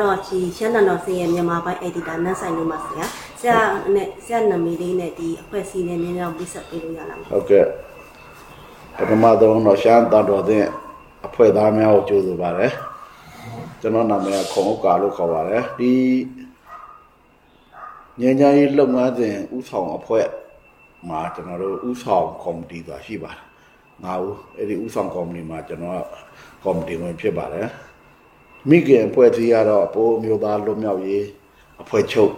တော်ကတော့ဒီရှမ်းတန်တော်စင်ရဲ့မြန်မာပိုင်း editor နန်းဆိုင်လို့ပါဆရာဆရာနဲ့ဆရာနာမည်လေးနဲ့ဒီအဖွဲ့အစည်းနဲ့နည်းနည်းတော့ပြဆက်ပေးလို့ရလားမဟုတ်ကဲ့ပထမဆုံးတော့ရှမ်းတန်တော်တဲ့အဖွဲ့သားများကိုကြိုဆိုပါတယ်ကျွန်တော်နာမည်ကခွန်ဥက္ကာလို့ခေါ်ပါတယ်ဒီညဉ့်ညရေးလုပ်ငန်းစဉ်ဥဆောင်အဖွဲ့မှာကျွန်တော်တို့ဥဆောင်ကော်မတီဆိုတာရှိပါတယ်ငါဦးအဲ့ဒီဥဆောင်ကော်မတီမှာကျွန်တော်ကကော်မတီဝင်ဖြစ်ပါတယ် မိခင်အဖွဲ့အစည်းကတော့ပိုးမျိုးသားလွတ်မြောက်ရေးအဖွဲ့ချုပ်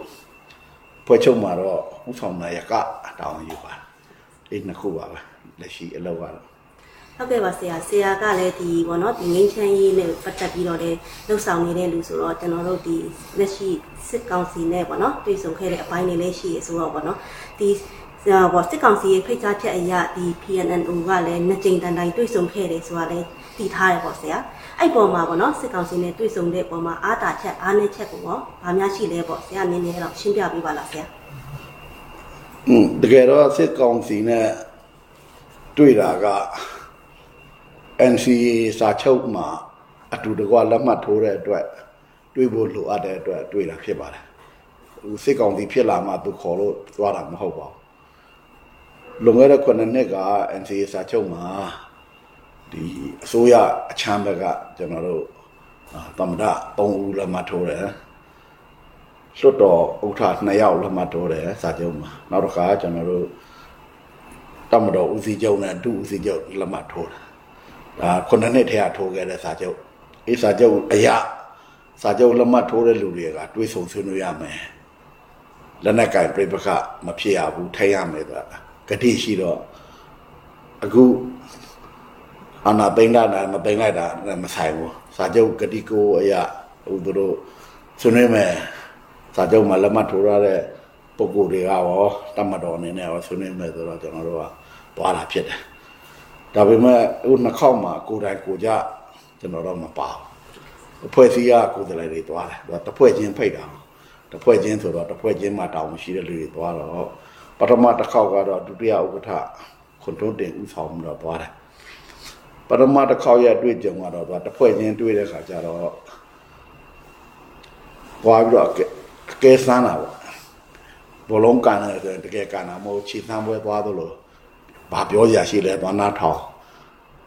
အဖွဲ့ချုပ်မှာတော့ဥဆောင်နာယကတောင်းယူပါတယ်အဲ့နှစ်ခုပါပဲလက်ရှိအလုပ်ကတော့ဟုတ်ကဲ့ပါဆရာဆရာကလည်းဒီဘောနော်ဒီငင်းချမ်းရေးနဲ့ပတ်သက်ပြီးတော့လည်းလှုပ်ဆောင်နေတဲ့လူဆိုတော့ကျွန်တော်တို့ဒီလက်ရှိစစ်ကောင်စီနဲ့ဘောနော်တွေ့ဆုံခဲ့တဲ့အပိုင်းတွေလည်းရှိရဆိုတော့ဘောနော်ဒီဘောစစ်ကောင်စီရဲ့ဖိတ်ကြားချက်အရဒီ PNNO ကလည်းနှစ်ကြိမ်တန်တိုင်တွေ့ဆုံခဲ့တယ်ဆိုတာလည်း တည်ထားရပေါ့ဆရာအဲ့ပေါ်မှာဘောနော်စစ်ကောင်စီနဲ့တွေ့ဆုံတဲ့ပေါ်မှာအားတာချက်အားနည်းချက်ကိုရောဗာများရှိလဲပေါ့ဆရာနည်းနည်းတော့ရှင်းပြပေးပါလားဆရာอืมတကယ်တော့စစ်ကောင်စီနဲ့တွေ့တာက NCA စာချုပ်မှာအတူတကွလက်မှတ်ထိုးတဲ့အတွက်တွေ့ဖို့လိုအပ်တဲ့အတွက်တွေ့တာဖြစ်ပါတယ်ဟိုစစ်ကောင်စီဖြစ်လာမှသူခေါ်လို့သွားတာမဟုတ်ပါဘူးလွန်ခဲ့တဲ့9နှစ်က NCA စာချုပ်မှာ ဒီအစိုးရအချမ်းဘက်ကကျွန်တော်တို့အာသမ္မတ3ဦးလက်မှတ်ထိုးတယ်လွတ်တော်ဥက္ကဋ္ဌ2ယောက်လက်မှတ်ထိုးတယ်စာချုပ်မှာနောက်တစ်ခါကျွန်တော်တို့တမတော်ဦးစီးချုပ်နဲ့ဒုဦးစီးချုပ်လက်မှတ်ထိုးတယ်ဒါခုနှစ်နှစ်ထဲကထိုးခဲ့တဲ့စာချုပ်အေးစာချုပ်အရာစာချုပ်လက်မှတ်ထိုးတဲ့လူတွေကတွေးဆုံဆွေးနွေးရမယ်လက်နက်ကင်ပြိပခမဖြစ်ရဘူးထိုင်ရမယ်ဆိုတာဂတိရှိတော့အခု အနာသိမ့်တာနဲ့မသိမ့်လိုက်တာနဲ့မဆိုင်ဘူးစာချုပ်ဂတိကိုအရာဟိုသူတို့ဆွေးနွေးမယ်စာချုပ်မှာလက်မှတ်ထိုးရတဲ့ပုံကိုယ်တွေကရောတတ်မတော်အနေနဲ့ရောဆွေးနွေးမယ်ဆိုတော့ကျွန်တော်တို့ကသွားတာဖြစ်တယ်။ဒါပေမဲ့ဟိုနှစ်ခေါက်မှာကိုယ်တိုင်ကိုယ်ကြကျွန်တော်တော့မပါဘူး။အဖွဲ့အစည်းကကိုယ်တိုင်တွေသွားတယ်။သူကတစ်ဖွဲ့ချင်းဖိတ်တာ။တစ်ဖွဲ့ချင်းဆိုတော့တစ်ဖွဲ့ချင်းမှာတောင်းရှိတဲ့လူတွေသွားတော့ပထမတစ်ခေါက်ကတော့ဒုတိယဥက္ကဋ္ဌခွန်တုံးတင်ဦးဆောင်ပြီးတော့သွားတယ်။ ပထမတစ်ခေါက်ရဲ့တွေ့ကြုံကတော့သူကတစ်ဖွဲ့ချင်းတွေ့တဲ့ခါကျတော့သွားပြီးတော့အကဲအကဲစမ်းတာပေါ့ဘလုံးကန်တယ်ဆိုရင်တကယ်ကန်တာမဟုတ်ခြေစမ်းပွဲသွားသလိုဘာပြောရရှိလဲသွားနားထောင်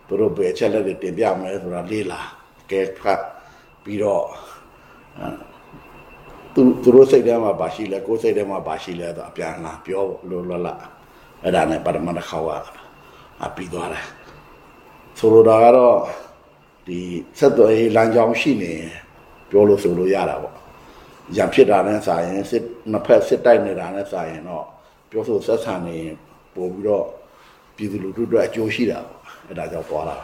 သူတို့ဘယ်ချက်လက်တွေတင်ပြမလဲဆိုတာလေးလာအကဲဖတ်ပြီးတော့အဲသူသူတို့စိတ်ထဲမှာဘာရှိလဲကိုယ်စိတ်ထဲမှာဘာရှိလဲဆိုအပြန်လာပြောလို့လလအဲ့ဒါနဲ့ပထမတစ်ခေါက်ကအပြီးသွားတယ် ဆိုလိုတာကတော့ဒီဆက်သွယ်ရေးလမ်းကြောင်းရှိနေရင်ပြောလို့ဆိုလို့ရတာပေါ့ရံဖြစ်တာနဲ့စာရင်စစ်နှစ်ဖက်စစ်တိုက်နေတာနဲ့စာရင်တော့ပြောဆိုဆက်ဆံနေရင်ပို့ပြီးတော့ပြည်သူလူထုအတွက်အကျိုးရှိတာပေါ့အဲ့ဒါကြောင့်သွားတာ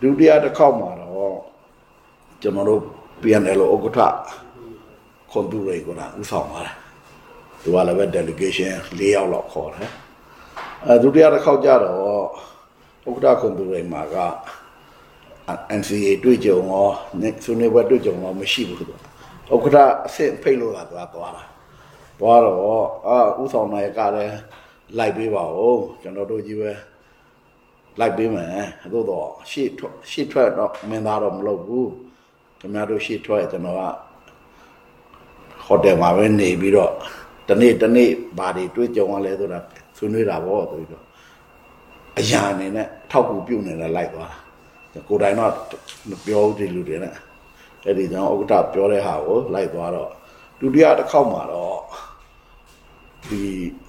ဒုတိယတစ်ခေါက်မှာတော့ကျွန်တော်တို့ PNL ဥက္ကဋ္ဌခွန်သူတွေကဥဆောင်ပါတယ်သူကလည်းပဲ delegation ၄ယောက်လောက်ခေါ်တယ်အဲဒုတိယတစ်ခေါက်ကျတော့ ဥက္ကဋ္ဌခွန်သူတွေမှာက NCA တွေ့ကြုံရောဆွေးနွေးပွဲတွေ့ကြုံရောမရှိဘူးသူကဥက္ကဋ္ဌအဆင့်ဖိတ်လို့လာသွားသွားတာသွားတော့အာဥဆောင်နိုင်ကလည်းလိုက်ပေးပါဦးကျွန်တော်တို့ကြီးပဲလိုက်ပေးမယ်သို့တော့ရှေ့ထွက်ရှေ့ထွက်တော့မင်းသားတော့မလုပ်ဘူးခင်ဗျားတို့ရှေ့ထွက်ကျွန်တော်ကဟိုတယ်မှာပဲနေပြီးတော့တနေ့တနေ့ဘာတွေတွေ့ကြုံရလဲဆိုတာဆွေးနွေးတာပေါ့ဆိုပြီးတော့ အရာအနေနဲ့ထောက်ကူပြုတ်နေတယ်လိုက်သွားတာကိုယ်တိုင်တော့မပြောဘူးဒီလူတွေနဲ့အဲ့ဒီကြောင့်ဥက္ကဋ္ဌပြောတဲ့ဟာကိုလိုက်သွားတော့ဒုတိယတစ်ခေါက်မှာတော့ဒီ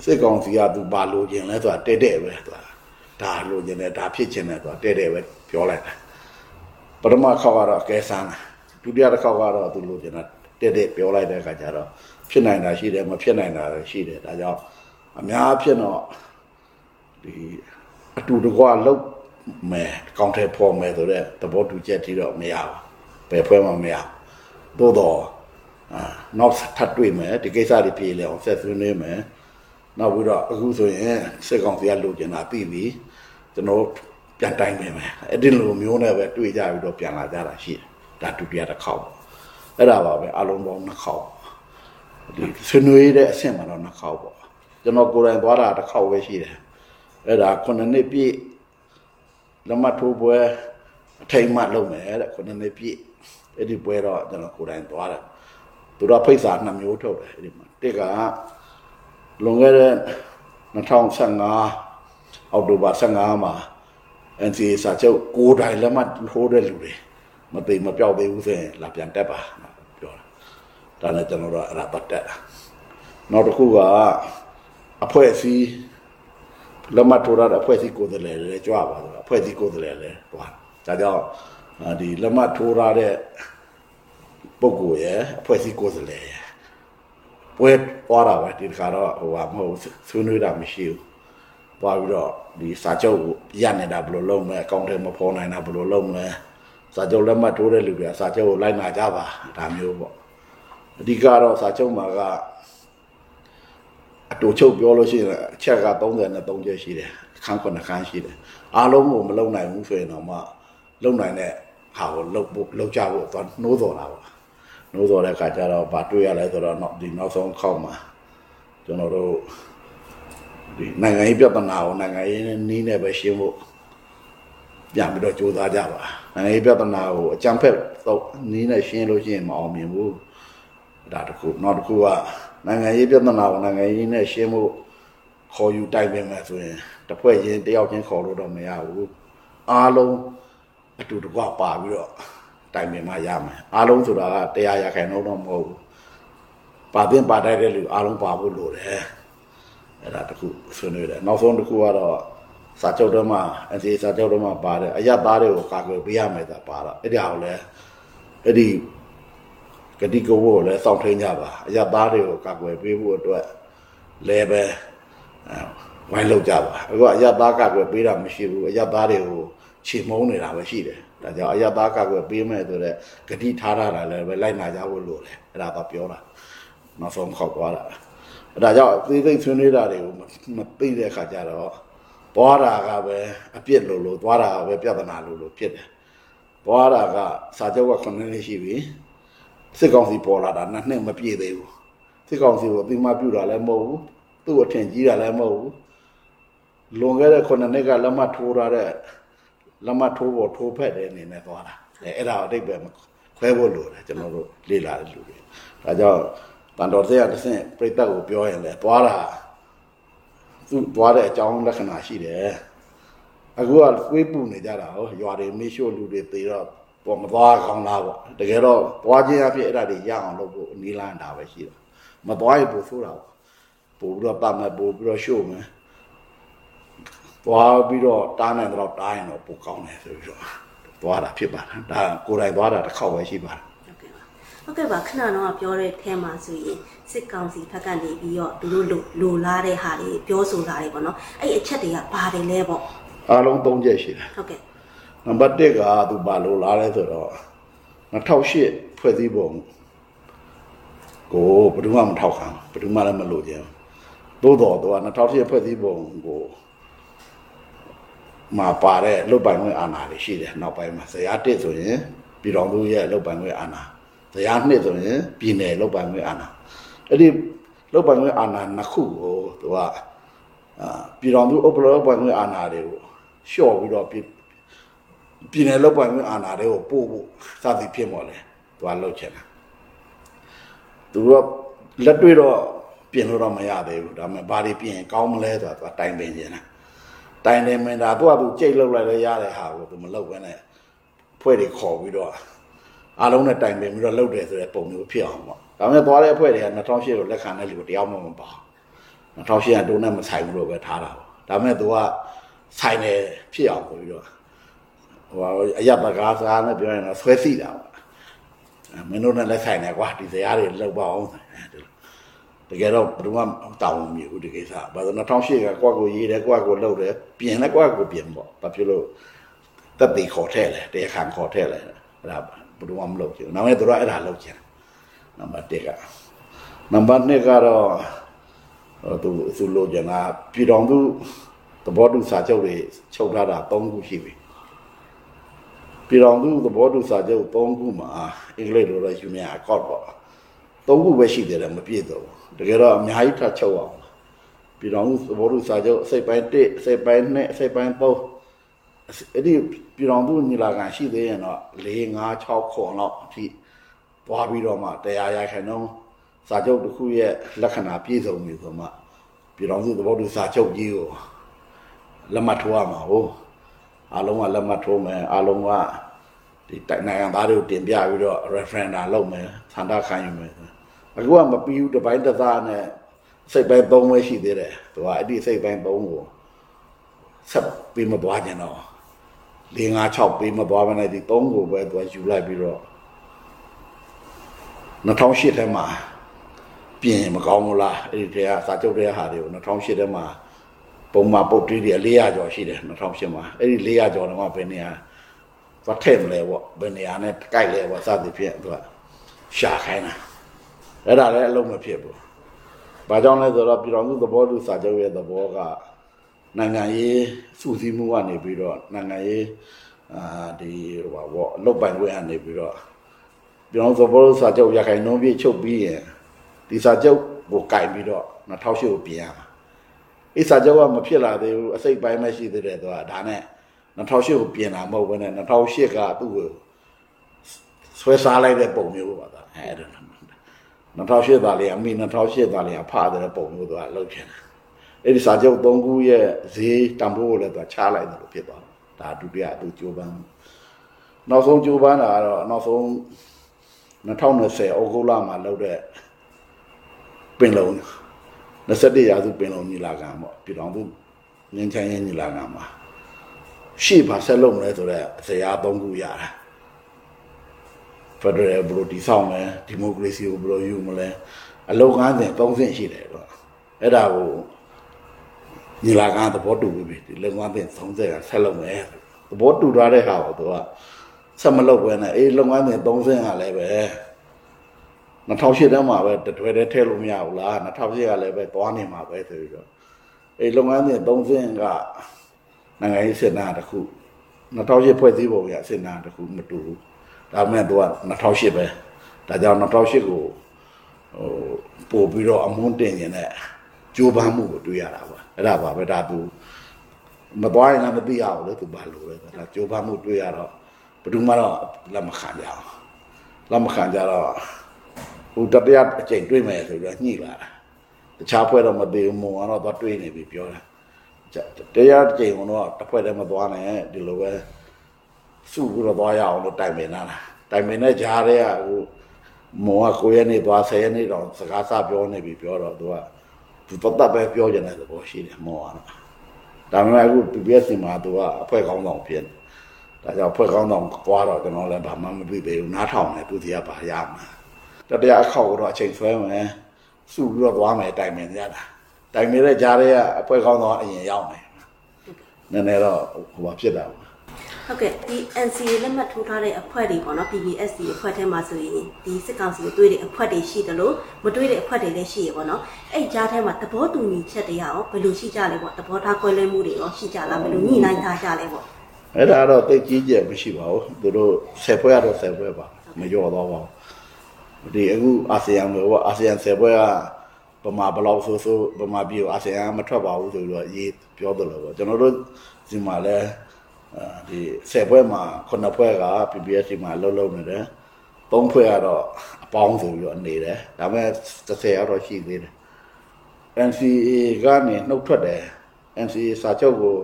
စစ်ကောင်စီကသူဘာလိုချင်လဲဆိုတာတဲ့တဲ့ပဲသူကဒါလိုချင်တယ်ဒါဖြစ်ချင်တယ်ဆိုတာတဲ့တဲ့ပဲပြောလိုက်တာပထမခေါက်ကတော့အကဲဆန်းတာဒုတိယတစ်ခေါက်ကတော့သူလိုချင်တာတဲ့တဲ့ပြောလိုက်တဲ့အခါကျတော့ဖြစ်နိုင်တာရှိတယ်မဖြစ်နိုင်တာလည်းရှိတယ်ဒါကြောင့်အများဖြစ်တော့ဒီ အတူတကွလောက်မယ်ကောင်ထဲပေါ်မယ်ဆိုတော့သဘောတူချက်တီတော့မရဘူးဘယ်ဖွဲ့မှမရသို့တော့အာနောက်ထပ်တွေ့မယ်ဒီကိစ္စတွေပြေလဲအောင်ဆက်ဆွေးနွေးမယ်နောက်ပြီးတော့အခုဆိုရင်စစ်ကောင်စီကလိုချင်တာပြီးပြီကျွန်တော်ပြန်တိုင်းနေမယ်အဲ့ဒီလိုမျိုးနဲ့ပဲတွေ့ကြပြီးတော့ပြန်လာကြတာရှိတယ်ဒါဒုတိယတစ်ခေါက်ပေါ့အဲ့ဒါပါပဲအလုံးပေါင်းနှစ်ခေါက်ဒီဆွေးနွေးတဲ့အဆင့်မှာတော့နှစ်ခေါက်ပေါ့ကျွန်တော်ကိုယ်တိုင်သွားတာတစ်ခေါက်ပဲရှိတယ် အဲ့ဒါခုနှစ်နှစ်ပြည့်လက်မှတ်ထိုးပွဲအထိမ်မှတ်လုပ်မယ်တဲ့ခုနှစ်နှစ်ပြည့်အဲ့ဒီပွဲတော့ကျွန်တော်ကိုယ်တိုင်သွားတယ်သူတို့ဖိတ်စာနှစ်မျိုးထုတ်တယ်အဲ့ဒီမှာတစ်ကလွန်ခဲ့တဲ့2015အောက်တိုဘာ15မှာ NCA စာချုပ်ကိုယ်တိုင်လက်မှတ်ထိုးတဲ့လူတွေမသိမပြောက်သေးဘူးဆိုရင်လာပြန်တက်ပါပြောတာဒါနဲ့ကျွန်တော်တို့အဲ့ဒါပတ်တက်တာနောက်တစ်ခုကအဖွဲ့အစည်း လက်မှတ်ထိုးရတဲ့အဖွဲ့အစည်းကိုယ်စားလှယ်တွေကြွပါတော့အဖွဲ့အစည်းကိုယ်စားလှယ်လည်းတွားဒါကြောင့်အာဒီလက်မှတ်ထိုးရတဲ့ပုဂ္ဂိုလ်ရဲ့အဖွဲ့အစည်းကိုယ်စားလှယ်ရဲ့ပွဲသွားတာပဲဒီခါတော့ဟိုဟာမဟုတ်ဆွေးနွေးတာမရှိဘူးသွားပြီးတော့ဒီစာချုပ်ကိုရနေတာဘယ်လိုလုပ်မလဲအကောင့်ထဲမဖော်နိုင်တာဘယ်လိုလုပ်မလဲစာချုပ်လက်မှတ်ထိုးတဲ့လူတွေကစာချုပ်ကိုလိုက်နာကြပါဒါမျိုးပေါ့အဓိကတော့စာချုပ်မှာကအ တူချုပ်ပြောလို့ရှိရင်အချက်က33ချက်ရှိတယ်ခန်း9ခန်းရှိတယ်အားလုံးကိုမလုံနိုင်ဘူးဆိုရင်တော့မှလုံနိုင်တဲ့ဟာကိုလုံဖို့လုံကြဖို့သွားနှိုးတော်တာပေါ့နှိုးတော်တဲ့အခါကျတော့ဗာတွေ့ရလဲဆိုတော့နောက်ဒီနောက်ဆုံးခေါက်မှာကျွန်တော်တို့ဒီနိုင်ငံရေးပြဿနာကိုနိုင်ငံရေးနီးနဲ့ပဲရှင်းဖို့ပြန်ပြီးတော့ကြိုးစားကြပါနိုင်ငံရေးပြဿနာကိုအကြံဖက်တော့နီးနဲ့ရှင်းလို့ရှိရင်မအောင်မြင်ဘူးဒါတခုနောက်တစ်ခုက နိုင်ငံရေးပြဿနာကိုနိုင်ငံရေးနဲ့ရှင်းဖို့ခေါ်ယူတိုင်ပင်မယ်ဆိုရင်တစ်ဖွဲ့ချင်းတယောက်ချင်းခေါ်လို့တော့မရဘူးအားလုံးအတူတကွပါပြီးတော့တိုင်ပင်မှရမယ်အားလုံးဆိုတာကတရားရခိုင်တော့မဟုတ်ဘူးပါတင်ပါတိုက်တဲ့လူအားလုံးပါဖို့လိုတယ်အဲ့ဒါတခုဆွေးနွေးတယ်နောက်ဆုံးတစ်ခုကတော့စာချုပ်တော့မှအစီစာချုပ်တော့မှပါတယ်အရသားတွေကိုကာကွယ်ပေးရမယ်သာပါတော့အဲ့ဒါကိုလည်းအဲ့ဒီ ဂတိကဝတ်ကိုလည်းစောင့်ထိန်ကြပါအရသားတွေကိုကာကွယ်ပေးဖို့အတွက်လည်းပဲအဲဝိုင်းလောက်ကြပါအခုအရသားကာကွယ်ပေးတာမရှိဘူးအရသားတွေကိုချေမုန်းနေတာပဲရှိတယ်ဒါကြောင့်အရသားကာကွယ်ပေးမယ်ဆိုတော့ဂတိထားတာလည်းပဲလိုက်နာကြဖို့လိုတယ်အဲ့ဒါတော့ပြောတာနောက်ဆုံးခောက်သွားတာဒါကြောင့်သေးသေးဆွေးနွေးတာတွေကိုမသိတဲ့အခါကျတော့သွားတာကပဲအပြစ်လို့လို့သွားတာကပဲပြဿနာလို့လို့ဖြစ်တယ်သွားတာကစာချုပ်က9နှစ်ရှိပြီ စစ်ကောင်စီပေါ်လာတာနှစ်နှစ်မပြည့်သေးဘူးစစ်ကောင်စီကိုအသိမှပြုတာလည်းမဟုတ်ဘူးသူ့အထင်ကြီးတာလည်းမဟုတ်ဘူးလွန်ခဲ့တဲ့9နှစ်ကလက်မှတ်ထိုးထားတဲ့လက်မှတ်ထိုးဖို့ထိုးဖက်တဲ့အနေနဲ့သွားတာအဲအဲ့ဒါအတိတ်ပဲခွဲဖို့လိုတယ်ကျွန်တော်တို့လေ့လာတဲ့လူတွေဒါကြောင့်တန်တော်တရားတစ်ဆင့်ပြိတ္တကိုပြောရင်လည်းသွားတာသူ့သွားတဲ့အကြောင်းလက္ခဏာရှိတယ်အခုကကွေးပူနေကြတာဟောရွာတွေမေးရှို့လူတွေသေတော့ ပေါ်မသွားကောင်းလားပေါ့တကယ်တော့သွားခြင်းအဖြစ်အဲ့ဒါတွေရအောင်လုပ်ဖို့အနည်းလန်းတာပဲရှိတာမသွားရင်ပို့ဆိုးတာပေါ့ပို့ပြီးတော့ပတ်မယ်ပို့ပြီးတော့ရှို့မယ်သွားပြီးတော့တားနိုင်တော့တားရင်တော့ပိုကောင်းတယ်ဆိုပြီးတော့သွားတာဖြစ်ပါတယ်ဒါကိုယ်တိုင်သွားတာတစ်ခေါက်ပဲရှိပါတယ်ဟုတ်ကဲ့ပါဟုတ်ကဲ့ပါခဏတော့ပြောတဲ့အဲမှာဆိုရင်စစ်ကောင်စီဘက်ကနေပြီးတော့သူတို့လိုလိုလားတဲ့ဟာတွေပြောဆိုတာတွေပေါ့နော်အဲ့အချက်တွေကဘာတွေလဲပေါ့အားလုံး၃ချက်ရှိတယ်ဟုတ်ကဲ့ နံပါတ်1ကသူဘာလို့လားလဲဆိုတော့2008ဖွဲ့စည်းပုံကိုဘယ်သူမှမထောက်ခံဘယ်သူမှလည်းမလို့ခြင်းသို့တော်သူက2008ဖွဲ့စည်းပုံကိုမှာပါတဲ့လုတ်ပိုင်ခွင့်အာဏာတွေရှိတယ်နောက်ပိုင်းမှာဇရာတစ်ဆိုရင်ပြည်တော်သူရဲ့လုတ်ပိုင်ခွင့်အာဏာဇရာနှစ်ဆိုရင်ပြည်နယ်လုတ်ပိုင်ခွင့်အာဏာအဲ့ဒီလုတ်ပိုင်ခွင့်အာဏာနှစ်ခုကိုသူကအာပြည်တော်သူဥပဒေလုတ်ပိုင်ခွင့်အာဏာတွေကိုလျှော့ပြီးတော့ ပြည်ပြည်နယ်လောက်ပိုင်ခွင့်အာဏာတွေကိုပို့ဖို့စသည်ဖြစ်မော်လဲသူကလောက်ချင်တာသူကလက်တွေ့တော့ပြင်လို့တော့မရသေးဘူးဒါပေမဲ့ဘာတွေပြင်ရင်ကောင်းမလဲဆိုတာသူကတိုင်ပင်နေတာတိုင်တယ်မင်းဒါသူကသူကြိတ်လောက်လိုက်လဲရတဲ့ဟာကိုသူမလောက်ဘဲနဲ့ဖွဲ့တွေခေါ်ပြီးတော့အားလုံးနဲ့တိုင်ပင်ပြီးတော့လောက်တယ်ဆိုတဲ့ပုံမျိုးဖြစ်အောင်ပေါ့ဒါပေမဲ့သွားတဲ့အဖွဲ့တွေက2008ကိုလက်ခံတဲ့လူကိုတရားမှမပါ2008ကတုံးနဲ့မဆိုင်ဘူးလို့ပဲထားတာပေါ့ဒါပေမဲ့သူကဆိုင်တယ်ဖြစ်အောင်ဆိုပြီးတော့ ဟိုအရပကားစားနဲ့ပြောရင်တော့ဆွဲစီတာပေါ့အဲမင်းတို့နဲ့လက်ဆိုင်နေကွာဒီဇာတ်တွေလောက်ပါအောင်တကယ်တော့ဘယ်သူမှတောင်းမမြဘူးဒီကိစ္စဘာလို့2008ကကွက်ကိုရေးတယ်ကွက်ကိုလှုပ်တယ်ပြင်လဲကွက်ကိုပြင်ပေါ့ဘာဖြစ်လို့တက်တီခေါ်ထဲလဲတရားခံခေါ်ထဲလဲအဲ့ဒါဘယ်သူမှမလုပ်ချင်ဘူးနောက်မဲ့သူတို့အဲ့ဒါလုပ်ချင်နံပါတ်1ကနံပါတ်2ကတော့ဟိုသူသူလိုချင်တာပြည်တော်သူသဘောတူစာချုပ်တွေချုပ်ထားတာ3ခုရှိပြီ ပြည်တော်သူသဘောတူစာချုပ်၃ခုမှာအင်္ဂလိပ်လိုတော့ Union Accord ပေါ့၃ခုပဲရှိတယ်လည်းမပြည့်တော့ဘူးတကယ်တော့အများကြီးထပ်ချုပ်အောင်ပြည်တော်သူသဘောတူစာချုပ်အစိတ်ပိုင်း1အစိတ်ပိုင်း2အစိတ်ပိုင်း3အအဲ့ဒီပြည်တော်သူညီလာခံရှိသေးရင်တော့4 5 6ခုလောက်အထိသွားပြီးတော့မှတရားရခိုင်တော့စာချုပ်တစ်ခုရဲ့လက္ခဏာပြည့်စုံပြီဆိုမှပြည်တော်စုသဘောတူစာချုပ်ကြီးကိုလက်မှတ်ထိုးရမှာဟုတ် အားလုံးကလက်မှတ်ထိုးမယ်အားလုံးကဒီတိုက်နိုင်ငံသားတွေကိုတင်ပြပြီးတော့ referendum လုပ်မယ်ဆန္ဒခံယူမယ်အခုကမပြီးဘူးတစ်ပိုင်းတစ်သားနဲ့စိတ်ပိုင်းသုံးပဲရှိသေးတယ်သူကအဲ့ဒီစိတ်ပိုင်းသုံးကိုဆက်ပြီးမသွားကြတော့၄၅6ပြီးမသွားဘဲနဲ့ဒီ3ကိုပဲသူကယူလိုက်ပြီးတော့2008ထဲမှာပြင်ရင်မကောင်းဘူးလားအဲ့ဒီထဲကစာချုပ်တဲ့ဟာတွေကို2008ထဲမှာ ပုံမှန်ပုတ်တီးတွေ400ကျော်ရှိတယ်2008မှာအဲ့ဒီ400ကျော်တော့ဘယ်နေရာသွားထည့်မလဲပေါ့ဘယ်နေရာနဲ့ကြိုက်လဲပေါ့စသည်ဖြင့်သူကရှာခိုင်းတာအဲ့ဒါလည်းအလုံးမဖြစ်ဘူးဘာကြောင့်လဲဆိုတော့ပြည်တော်စုသဘောတူစာချုပ်ရဲ့သဘောကနိုင်ငံရေးစုစည်းမှုကနေပြီးတော့နိုင်ငံရေးအာဒီဟိုပါပေါ့အလုတ်ပိုင်ခွင့်ကနေပြီးတော့ပြည်တော်စုသဘောတူစာချုပ်ရခိုင်နှုံးပြည့်ချုပ်ပြီးရင်ဒီစာချုပ်ကိုကင်ပြီးတော့2008ကိုပြင်ရမှာ အဲ့စာချုပ်ကမဖြစ်လာသေးဘူးအစိတ်ပိုင်းပဲရှိသေးတယ်သူကဒါနဲ့2008ကိုပြင်တာမဟုတ်ဘဲနဲ့2008ကသူ့ကိုဆွဲစားလိုက်တဲ့ပုံမျိုးပါသားအဲ့ဒါ2008သားလေးအမိ2008သားလေးအဖတဲ့ပုံမျိုးသူကလုပ်ချင်တယ်အဲ့ဒီစာချုပ်၃ခုရဲ့ဈေးတန်ဖိုးကိုလည်းသူချလိုက်တယ်လို့ဖြစ်သွားတယ်ဒါဒုတိယသူကြိုးပမ်းနောက်ဆုံးကြိုးပမ်းတာကတော့နောက်ဆုံး2020ဩဂုတ်လမှာလုပ်တဲ့ပင်လုံး 21ရာစုပင်လုံးညီလာခံပေါ့ပြည်တော်သူငင်းချမ်းရေးညီလာခံမှာရှေ့ပါဆက်လုပ်မလဲဆိုတော့ဇရာ၃ခုရတာဖက်ဒရယ်ဘယ်လိုတည်ဆောက်မလဲဒီမိုကရေစီကိုဘယ်လိုယူမလဲအလုံငန်းစဉ်၃ဆင့်ရှိတယ်တော့အဲ့ဒါကိုညီလာခံသဘောတူပြီဒီလုံငန်းစဉ်၃ဆင့်ကဆက်လုပ်မယ်သဘောတူထားတဲ့ဟာကိုသူကဆက်မလုပ်ဘဲနဲ့အေးလုံငန်းစဉ်၃ဆင့်ကလည်းပဲ 2008တန်းမှာပဲတတွဲတည်းထည့်လို့မရဘူးလား2008ကလည်းပဲသွားနေမှာပဲဆိုပြီးတော့အေးလုပ်ငန်းစဉ်၃ဆင့်ကနိုင်ငံရေးစစ်နာတစ်ခု2008ဖွဲ့စည်းပုံရစစ်နာတစ်ခုမတူဘူးဒါမဲ့သူက2008ပဲဒါကြောင့်2008ကိုဟိုပို့ပြီးတော့အမွန်းတင်နေတဲ့ကြိုးပမ်းမှုကိုတွေ့ရတာပါအဲ့ဒါပါပဲဒါသူမသွားရင်လည်းမသိရဘူးလေသူဘာလို့လဲဒါကြိုးပမ်းမှုတွေ့ရတော့ဘယ်သူမှတော့လက်မခံကြအောင်လက်မခံကြတော့ ဟိုတတရအချိန်တွေ့မယ်ဆိုပြီးတော့ညှိလာတာတခြားဖွဲ့တော့မသေးဘူးမုံကတော့သွားတွေ့နေပြီပြောတာတရားအချိန်ကတော့တစ်ဖွဲ့တည်းမသွားနဲ့ဒီလိုပဲစုပြီးတော့သွားရအောင်လို့တိုင်ပင်လာတာတိုင်ပင်တဲ့ကြားထဲကဟိုမုံကကိုရက်နေသွားဆယ်ရက်နေတော့စကားစပြောနေပြီပြောတော့သူကသူတတ်ပဲပြောကြတဲ့သဘောရှိတယ်မုံကတော့ဒါပေမဲ့အခု PBS မှာသူကအဖွဲကောင်းဆောင်ဖြစ်ဒါကြောင့်ဖွဲ့ကောင်းဆောင်ပွားတော့ကျွန်တော်လည်းဘာမှမသိပေဘူးနားထောင်တယ်သူစီကဘာရမှာ တတရားအခောက်တော့အချိန်ဆွဲမယ်စုပြီးတော့သွားမယ်တိုင်ပင်ကြတာတိုင်ပင်တဲ့ကြားထဲကအဖွဲကောင်းဆောင်အရင်ရောက်မယ်နည်းနည်းတော့ဟိုဘာဖြစ်တာပေါ့ဟုတ်ကဲ့ဒီ NCA လက်မှတ်ထိုးထားတဲ့အဖွဲ့တွေပေါ့နော် PPSC အဖွဲ့ထဲမှာဆိုရင်ဒီစစ်ကောင်စီကိုတွေ့တဲ့အဖွဲ့တွေရှိတယ်လို့မတွေ့တဲ့အဖွဲ့တွေလည်းရှိရပေါ့နော်အဲ့ကြားထဲမှာသဘောတူညီချက်တွေရောဘယ်လိုရှိကြလဲပေါ့သဘောထားကွဲလွဲမှုတွေရောရှိကြလားဘယ်လိုညှိနှိုင်းထားကြလဲပေါ့အဲ့ဒါတော့တိတ်ကြီးကျယ်မရှိပါဘူးသူတို့ဆယ်ပွဲကတော့ဆယ်ပွဲပါမလျော့တော့ပါဘူး ဒီအခုအာဆီယံလို့အာဆီယံဆယ်ပွဲကဗမာဘလောက်ဆိုဆိုဗမာပြည်အာဆီယံမထွက်ပါဘူးဆိုတော့ရေးပြောတယ်လို့ပေါ့ကျွန်တော်တို့ဒီမှာလဲဒီဆယ်ပွဲမှာခုနှစ်ပွဲက PPS ဒီမှာလှုပ်လှုပ်နေတယ်သုံးဖွဲကတော့အပေါင်းဆိုပြီးတော့နေတယ်ဒါပေမဲ့30ရောက်တော့ရှိသေးတယ် NCA ကနေနှုတ်ထွက်တယ် NCA စာချုပ်ကို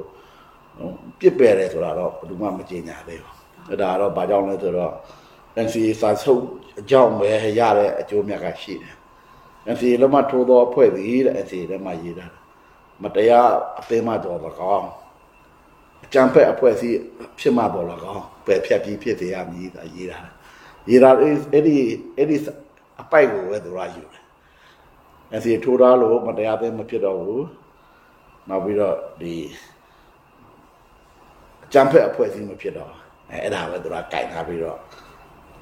ပြစ်ပယ်တယ်ဆိုတာတော့ဘယ်သူမှမကြေညာသေးဘူးအဲ့ဒါကတော့ဘာကြောင့်လဲဆိုတော့ NCA စာချုပ် အကြောင်းပဲရတဲ့အကျိုးမြတ်ကရှိတယ် NCA လက်မှတ်ထိုးသောအဖွဲ့သည်တဲ့ NCA ထဲမှာရေးတာမတရားအသိမှတော်တော့ကောင်းအကြံဖက်အဖွဲ့အစည်းဖြစ်မှတော်တော့ကောင်းပယ်ဖြတ်ပြီးဖြစ်စေရမည်ဒါရေးတာရေးတာအဲ့ဒီအဲ့ဒီအပိုက်ကိုပဲသူကယူတယ် NCA ထိုးထားလို့မတရားသိမဖြစ်တော့ဘူးနောက်ပြီးတော့ဒီအကြံဖက်အဖွဲ့အစည်းမဖြစ်တော့အဲအဲ့ဒါပဲသူကကြိုင်ထားပြီးတော့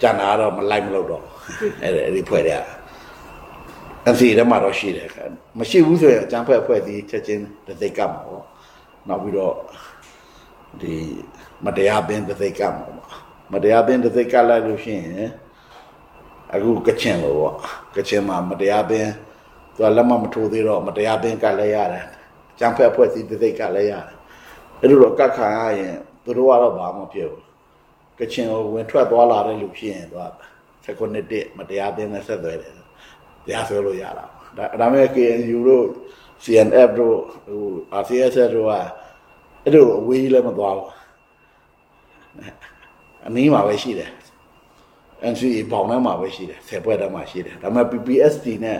ကြံတာတော့မလိုက်မလို့တော့အဲ့ဒါအဲ့ဒီဖွဲ့တဲ့ NCA ထဲမှာတော့ရှိတယ်မရှိဘူးဆိုရင်အကြံဖက်အဖွဲ့အစည်းချက်ချင်းတစ်သိက်ကပ်မှာပေါ့နောက်ပြီးတော့ဒီမတရားပင်တစ်သိက်ကပ်မှာပေါ့မတရားပင်တစ်သိက်ကပ်လိုက်လို့ရှိရင်အခုကချင်လို့ပေါ့ကချင်မှာမတရားပင်သူကလက်မမထိုးသေးတော့မတရားပင်ကပ်လဲရတယ်အကြံဖက်အဖွဲ့အစည်းတစ်သိက်ကပ်လဲရတယ်အဲ့လိုတော့ကတ်ခံရရင်သူတို့ကတော့ဘာမှမဖြစ်ဘူး ကချင်ကိုဝင်ထွက်သွားလာတဲ့လူဖြစ်ရင်သူကစကွန်နစ်တစ်မတရားသင်းနဲ့ဆက်သွယ်တယ်တရားဆွဲလို့ရတာဒါဒါမဲ့ KNU တို့ CNF တို့ဟို RCS တို့ကအဲ့လိုအဝေးကြီးလည်းမသွားဘူးအနည်းမှာပဲရှိတယ် NCA ပေါင်ထဲမှာပဲရှိတယ်ဆယ်ပွဲထဲမှာရှိတယ်ဒါပေမဲ့ PPSD နဲ့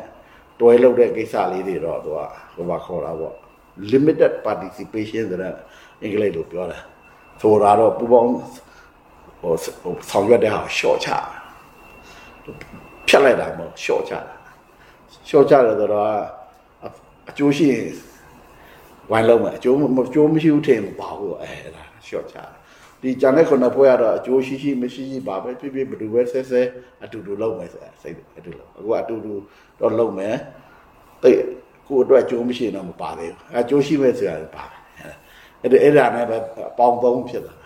တွဲလုပ်တဲ့ကိစ္စလေးတွေတော့သူကဟိုဘာခေါ်တာပေါ့ limited participation ဆိုတဲ့အင်္ဂလိပ်လိုပြောတာဆိုတာတော့ပူပေါင်း ဟိုဟိုဆောင်ရွက်တဲ့ဟာကို short ချဖြတ်လိုက်တာမဟုတ် short ချတာ short ချတယ်ဆိုတော့အအကျိုးရှိရင်ဝိုင်းလုံးမယ်အကျိုးမအကျိုးမရှိဘူးထင်မပါဘူးအဲဒါ short ချတာဒီဂျန်တဲ့ခုနပွဲကတော့အကျိုးရှိရှိမရှိရှိပါပဲဖြစ်ဖြစ်ဘယ်သူပဲဆဲဆဲအတူတူလုပ်မယ်ဆိုတာစိတ်အတူတူအခုအတူတူတော့လုပ်မယ်တိတ်ကိုအတွက်အကျိုးမရှိရင်တော့မပါသေးဘူးအကျိုးရှိမဲ့ဆိုတာပါတယ်အဲ့ဒါအဲ့ဒါနဲ့ပဲပေါင်းသုံးဖြစ်တာတ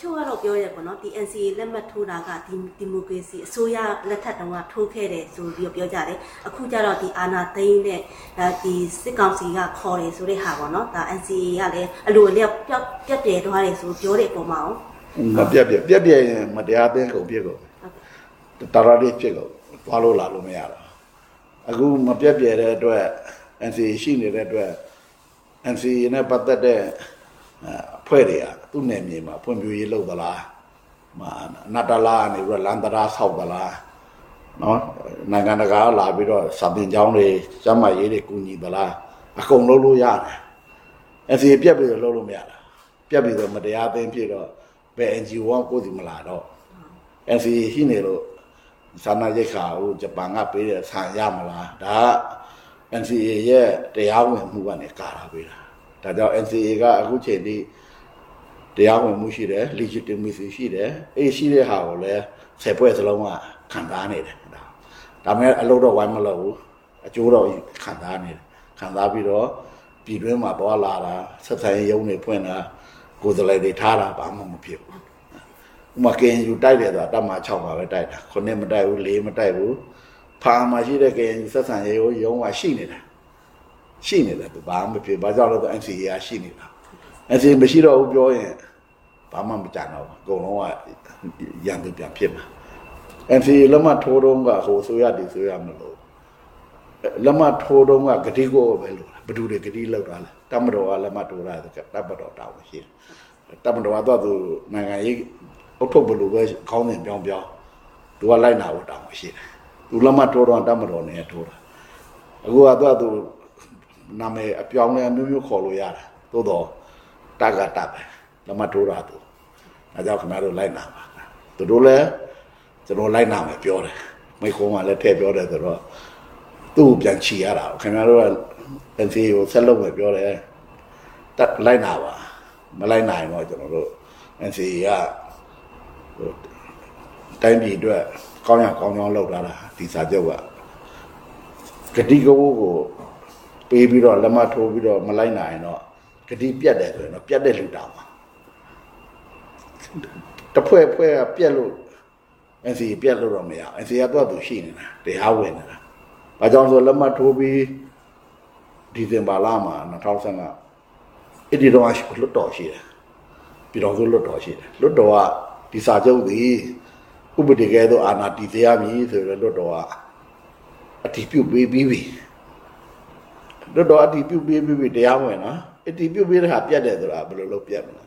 ချို့ကတော့ပြောရဲပေါ့နော်ဒီ NCA လက်မှတ်ထိုးတာကဒီဒီမိုကရေစီအစိုးရလက်ထက်တုန်းကထိုးခဲ့တယ်ဆိုပြီးတော့ပြောကြတယ်အခုကျတော့ဒီအာဏာသိမ်းတဲ့ဒါဒီစစ်ကောင်စီကခေါ်တယ်ဆိုတဲ့ဟာပေါ့နော်ဒါ NCA ကလည်းအလိုအလျောက်ပြတ်ပြတ်ပြဲသွားတယ်ဆိုပြောတဲ့အပေါ်မှာအောင်မပြတ်ပြတ်ပြတ်ပြတ်ရင်မတရားသင်းကုန်ပြစ်ကုန်ဟုတ်ကဲ့တရလေးဖြစ်ကုန်သွားလို့လာလို့မရတော့အခုမပြတ်ပြတ်တဲ့အတွက် NCA ရှိနေတဲ့အတွက် NCA နဲ့ပတ်သက်တဲ့အဖွဲ့တွေက သူ့နယ်မြေမှာဖွံ့ဖြိုးရေးလုပ်သလားမနတလာကနေပြီးတော့လန်တရာဆောက်သလားနော်နိုင်ငံတကာလာပြီးတော့စာပင်ကျောင်းတွေကျမ်းမာရေးတွေကူညီသလားအကုန်လုပ်လို့ရတယ် NCA ပြတ်ပြီးတော့လုပ်လို့မရတာပြတ်ပြီးတော့မတရားသင်းဖြစ်တော့ဘယ် NGO ကကိုယ်စီမလာတော့ NCA ရှိနေလို့သာနာရိတ်ခါကိုဂျပန်ကပေးတဲ့ဆန်ရမလားဒါက NCA ရဲ့တရားဝင်မှုကနေကာတာပေးတာဒါကြောင့် NCA ကအခုချိန်ထိ တရားဝင်မှုရှိတယ် legitimacy ရှိတယ်အေးရှိတဲ့ဟာကိုလည်းဆယ်ပွဲစလုံးကခံစားနေတယ်ဒါဒါမဲ့အလုပ်တော့ဝိုင်းမလုပ်ဘူးအကျိုးတော့ခံစားနေတယ်ခံစားပြီးတော့ပြည်တွင်းမှာပေါ်လာတာဆက်ဆံရေးရုံးတွေဖွင့်တာကိုယ်စလိုက်တွေထားတာဘာမှမဖြစ်ဘူးဥမာကင်ယူတိုက်တယ်ဆိုတာတပ်မ6ပါပဲတိုက်တာခုနှစ်မတိုက်ဘူး၄မတိုက်ဘူးဖာမှာရှိတဲ့ကင်ယူဆက်ဆံရေးကိုရုံးကရှိနေတာရှိနေတယ်သူဘာမှမဖြစ်ဘာကြောင့်လဲဆို NCA ကရှိနေတာ NCA မရှိတော့ဘူးပြောရင်ဘာမှမကြံတော့ဘူးအကုန်လုံးကရန်သူပြန်ဖြစ်မှာ NCA လက်မှတ်ထိုးတော့ကဟိုဆိုရဒီဆိုရမလို့လက်မှတ်ထိုးတော့ကဂတိကိုပဲလို့ဘယ်သူတွေဂတိလောက်တာလဲတမတော်ကလက်မှတ်ထိုးတာဆိုတမတော်တောင်းရှိတယ်တမန်တော်ကတော့သူနိုင်ငံရေးအုတ်ထုတ်ဘလို့ပဲခေါင်းစဉ်ပြောင်းပြောင်းသူကလိုက်နာဖို့တောင်းရှိတယ်သူလက်မထိုးတော့တမန်တော်နဲ့ထိုးတာအခုကတော့သူနာမည်အပြောင်းလဲအမျိုးမျိုးခေါ်လို့ရတယ်သို့တော့ တက်ကတက်ပဲလက်မထိုးတာသူအဲကြောင့်ခင်ဗျားတို့လိုက်နာပါသူတို့လည်းကျွန်တော်လိုက်နာမယ်ပြောတယ်မိခိုးမှလည်းထည့်ပြောတယ်ဆိုတော့သူ့ကိုပြန်ချီရတာခင်ဗျားတို့က NCA ကိုဆက်လုပ်မယ်ပြောတယ်တက်လိုက်နာပါမလိုက်နိုင်တော့ကျွန်တော်တို့ NCA ကဟိုတိုင်းပြည်အတွက်ကောင်းရကောင်းကြောင်းလုပ်လာတာဒီစာချုပ်ကဂတိကဝုကိုပေးပြီးတော့လက်မထိုးပြီးတော့မလိုက်နိုင်တော့ ဂတိပြတ်တယ်ဆိုရင်တော့ပြတ်တဲ့လူတောင်ပါတစ်ဖွဲ့ဖွဲ့ကပြက်လို့ NCA ပြက်လို့တော့မရအောင် NCA ကတော့သူရှိနေတာတရားဝင်နေတာဘာကြောင့်ဆိုလက်မထိုးပြီးဒီဇင်ဘာလမှာ2015အဲ့ဒီတော့လွတ်တော်ရှိတယ်ပြည်တော်စုလွတ်တော်ရှိတယ်လွတ်တော်ကဒီစာချုပ်သည်ဥပဒေကဲသို့အာဏာတည်စေရမည်ဆိုရယ်လွတ်တော်ကအတည်ပြုပေးပြီးပြီလွတ်တော်အတည်ပြုပေးပြီးပြီတရားဝင်နော် အတည်ပြုပေးတဲ့ဟာပြတ်တယ်ဆိုတာဘယ်လိုလုပ်ပြတ်မလဲ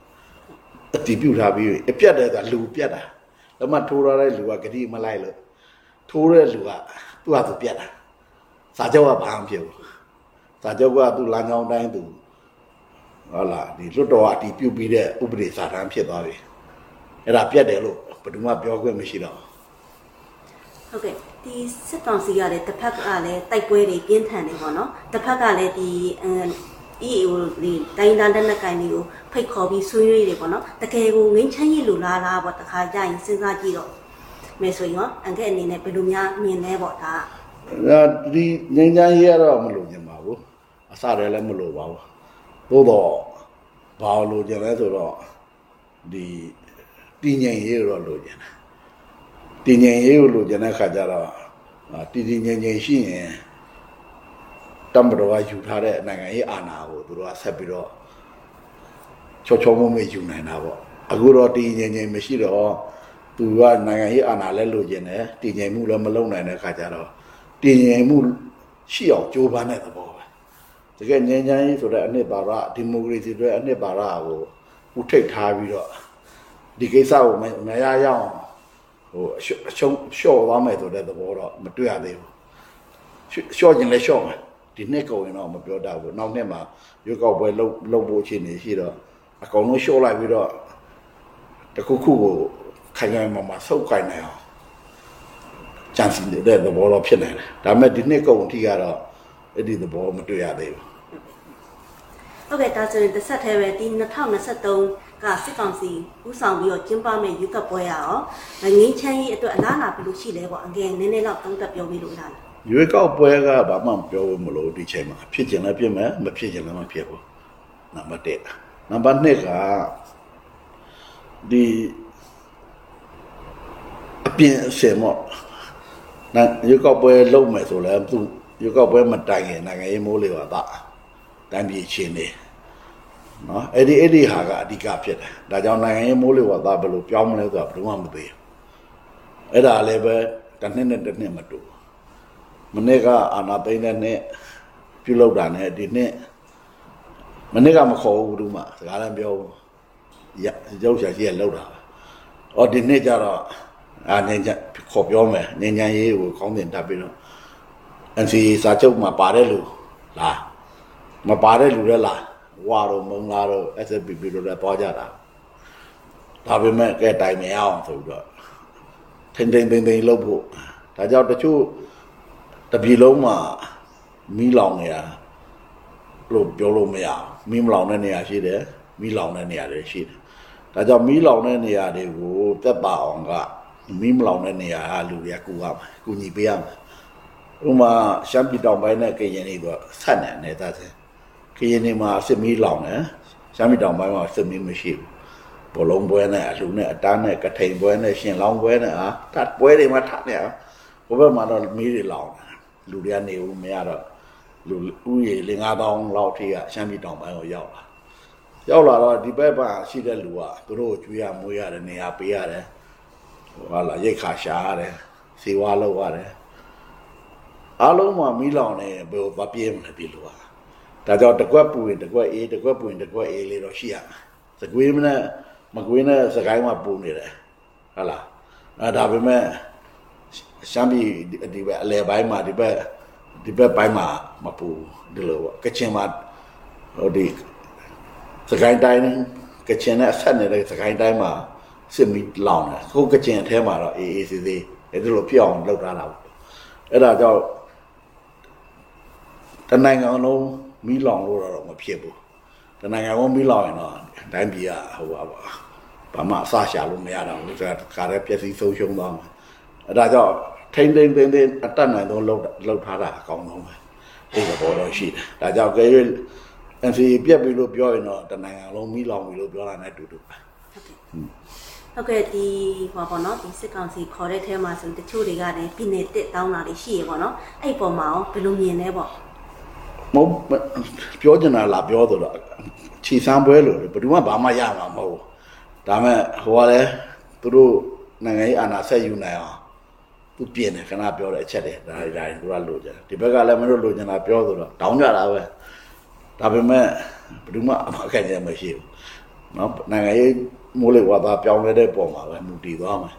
အတည်ပြုထားပြီးပြီအပြတ်တယ်ဆိုတာလူပြတ်တာလက်မထိုးရတဲ့လူကဂတိမလိုက်လို့ထိုးတဲ့လူကသူ့ဟာသူပြတ်တာစာချုပ်ကဘာမှမဖြစ်ဘူးစာချုပ်ကသူ့လမ်းကြောင်းတိုင်းသူဟုတ်လားဒီလွတ်တော်အတီးပြုတ်ပြီးတဲ့ဥပဒေစာတမ်းဖြစ်သွားပြီအဲ့ဒါပြတ်တယ်လို့ဘယ်သူမှပြောခွင့်မရှိတော့ဟုတ်ကဲ့ဒီစစ်ကောင်စီကလည်းတစ်ဖက်ကလည်းတိုက်ပွဲတွေပြင်းထန်နေပေါ့နော်တစ်ဖက်ကလည်းဒီအမ် EAO ဒီတိုင်းသားလက်နက်ကိုင်တွေကိုဖိတ်ခေါ်ပြီးဆွေးနွေးတယ်ပေါ့နော်တကယ်ကိုငင်းချမ်းရည်လူလားလားပေါ့တခါကြရင်စဉ်းစားကြည့်တော့မယ်ဆိုရင်ရောအန်ကဲအနေနဲ့ဘယ်လိုများမြင်လဲပေါ့ဒါကအဲ့ဒီငင်းချမ်းရေးကတော့မလို့ညင်ပါဘူးအစတည်းလည်းမလို့ပါဘူးသို့တော့ဘာလို့ကြလဲဆိုတော့ဒီတည်ငြိမ်ရေးတော့လို့ကြတယ်တည်ငြိမ်ရေးကိုလို့ကြတဲ့ခါကျတော့အာတည်တည်ငြိမ်ငြိမ်ရှိရင် တမ္ပတော်ကယူထားတဲ့နိုင်ငံရေးအာဏာကိုသူတို့ကဆက်ပြီးတော့ချောချောမွေ့မွေ့ယူနိုင်တာပေါ့အခုတော့တည်ငြိမ်ငြိမ်မရှိတော့သူကနိုင်ငံရေးအာဏာလဲလိုချင်တယ်တည်ငြိမ်မှုလည်းမလုပ်နိုင်တဲ့ခါကျတော့တည်ငြိမ်မှုရှိအောင်ကြိုးပမ်းတဲ့သဘောပဲတကယ်ငြိမ်းချမ်းရေးဆိုတဲ့အနှစ်ပါရဒီမိုကရေစီတွေအနှစ်ပါရကိုဥထိတ်ထားပြီးတော့ဒီကိစ္စကိုမမရရအောင်ဟိုအရှုံးအရှုံးလျှော့သွားမယ်ဆိုတဲ့သဘောတော့မတွေ့ရသေးဘူးလျှော့ခြင်းလဲလျှော့မယ် ဒီနှစ်ကုန်ရင်တော့မပြောတတ်ဘူးနောက်နှစ်မှာရွက်ကောက်ပွဲလုံးလုံးဖို့အခြေအနေရှိတော့အကောင်လုံးလျှော့လိုက်ပြီးတော့တစ်ခုခုကိုခိုင်ခိုင်မာမာဆုပ်ကိုင်နိုင်အောင်ကြံစီတဲ့သဘောတော့ဖြစ်နေတယ်ဒါပေမဲ့ဒီနှစ်ကုန်အထိကတော့အဲ့ဒီသဘောမတွေ့ရသေးဘူးဟုတ်ကဲ့ဒါဆိုရင်တစ်ဆက်တည်းပဲဒီ2023ကစစ်ကောင်စီဥဆောင်ပြီးတော့ကျင်းပမဲ့ယူကပွဲရအောင်ငင်းချမ်းရေးအတွက်အလားအလာဘယ်လိုရှိလဲပေါ့အငယ်နည်းနည်းတော့သုံးသပ်ပြောပြလို့လား ရွေးကောက်ပွဲကဘာမှမပြောဘူးမလို့ဒီချိန်မှာဖြစ်ကျင်လည်းဖြစ်မယ်မဖြစ်ကျင်လည်းမဖြစ်ဘူးနံပါတ်1နံပါတ်2ကဒီအပြင်အစင်မော့နာရွေးကောက်ပွဲလုပ်မယ်ဆိုလည်းသူရွေးကောက်ပွဲမတိုင်ခင်နိုင်ငံရေးမိုးလေဝသတိုင်းပြည်ချင်းနေနော်အဲ့ဒီအဲ့ဒီဟာကအဓိကဖြစ်တယ်ဒါကြောင့်နိုင်ငံရေးမိုးလေဝသဘယ်လိုပြောင်းမလဲဆိုတာဘယ်သူမှမသိဘူးအဲ့ဒါလည်းပဲတစ်နှစ်နဲ့တစ်နှစ်မတူဘူး မနေ့ကအာနာသိန်းတဲ့နဲ့ပြုတ်လောက်တာနဲ့ဒီနေ့မနေ့ကမခေါ်ဘူးဘူးမှစကားလည်းပြောဘူးရရုပ်ရှာရှိရလောက်တာပဲ။အော်ဒီနေ့ကျတော့အာနေချခေါ်ပြောမယ်နေညာရေးကိုကောင်းတင်တက်ပြီးတော့ NC စာချုပ်မှာပါတဲ့လူလားမပါတဲ့လူလည်းလားဝါတော့မုံလာတော့ SPP တို့လည်းသွားကြတာဒါပေမဲ့ကဲတိုင်မရအောင်ဆိုပြီးတော့ထိန်ထိန်ထိန်ထိန်လုပ်ဖို့ဒါကြောင့်တချို့ တပြည်လုံးမှာမီးလောင်နေတာလို့ပြောလို့မရဘူးမီးမလောင်တဲ့နေရာရှိတယ်မီးလောင်တဲ့နေရာတွေရှိတယ်ဒါကြောင့်မီးလောင်တဲ့နေရာတွေကိုတက်ပါအောင်ကမီးမလောင်တဲ့နေရာကလူတွေကကူရမယ်ကူညီပေးရမယ်ဥပမာရှမ်းပြည်တောင်ပိုင်းနဲ့ကရင်တွေတော့ဆက်နေနေသားတယ်ကရင်တွေမှာစစ်မီးလောင်တယ်ရှမ်းပြည်တောင်ပိုင်းမှာစစ်မီးမရှိဘူးဘလုံးပွဲနဲ့အလူနဲ့အတန်းနဲ့ကထိန်ပွဲနဲ့ရှင်လောင်းပွဲနဲ့အာတတ်ပွဲတွေမှာထနေအောင်ဘဘက်မှာတော့မီးတွေလောင်တယ် လူတွေကနေဦးမရတော့လူဥယေလ5000လောက်ထိကရှမ်းပြည်တောင်ပိုင်းကိုရောက်လာရောက်လာတော့ဒီဘက်မှာရှိတဲ့လူကသူတို့ကိုကျွေးရမွေးရတယ်နေရာပေးရတယ်ဟာလာရိတ်ခါရှာရတယ်စီဝါလောက်ရတယ်အားလုံးမှာမီးလောင်နေဘယ်ဘာပြေးမလဲဒီလူကဒါကြောင့်တကွက်ပူရင်တကွက်အေးတကွက်ပူရင်တကွက်အေးလေးတော့ရှိရမယ်စကွေးမနဲ့မကွေးနဲ့စကိုင်းမှာပူနေတယ်ဟုတ်လားအဲဒါပေမဲ့ ရှမ်းပြည်ဒီဘက်အလဲပိုင်းမှာဒီဘက်ဒီဘက်ပိုင်းမှာမပူဒီလိုပေါ့ကချင်မှာဟိုဒီစကိုင်းတိုင်းကချင်နဲ့အဆက်နေတဲ့စကိုင်းတိုင်းမှာစစ်မီလောင်တယ်ဟိုကချင်အထဲမှာတော့အေးအေးဆေးဆေးအဲဒီလိုပြောင်းလောက်ထားတာပေါ့အဲ့ဒါကြောင့်တနိုင်ငံလုံးမီးလောင်လို့တော့မဖြစ်ဘူးတနိုင်ငံလုံးမီးလောင်ရင်တော့တိုင်းပြည်ကဟိုပါပါဘာမှအစရှာလို့မရတော့ဘူးဆိုတာခါရဲပျက်စီးဆုံးရှုံးသွားမှာအဲဒါကြောင့် ထိမ့်သိမ့်သိမ့်သိမ့်အတတ်နိုင်ဆုံးလှုပ်လှုပ်ထားတာအကောင်းဆုံးပဲအဲ့ဒီဘောတော့ရှိတယ်ဒါကြောင့်ကဲရ NCA ပြက်ပြီလို့ပြောရင်တော့တနိုင်ငံလုံးမိလောင်ပြီလို့ပြောတာနဲ့အတူတူပဲဟုတ်ကဲ့ဒီဟောပေါ့နော်ဒီစစ်ကောင်စီခေါ်တဲ့ထဲမှာဆိုတချို့တွေကလည်းပြည်နယ်တစ်တောင်းတာတွေရှိရပေါ့နော်အဲ့ဒီပုံမှာရောဘယ်လိုမြင်လဲပေါ့မဟုတ်ပြောချင်တာလားပြောတော့ခြီစမ်းပွဲလို့ဘယ်သူမှဘာမှရမှာမဟုတ်ဒါမဲ့ဟိုကလည်းသူတို့နိုင်ငံရေးအာဏာဆက်ယူနိုင်အောင် သူပြင်တယ်ခဏပြောတဲ့အချက်တွေဒါတွေဒါတွေသူကလိုချင်တယ်ဒီဘက်ကလည်းမင်းတို့လိုချင်တာပြောဆိုတော့တောင်းကြတာပဲဒါပေမဲ့ဘယ်သူမှအမခံချက်မရှိဘူးနော်နိုင်ငံရေးမိုးလေဝါသပြောင်းလဲတဲ့ပုံမှာပဲမူတည်သွားမယ်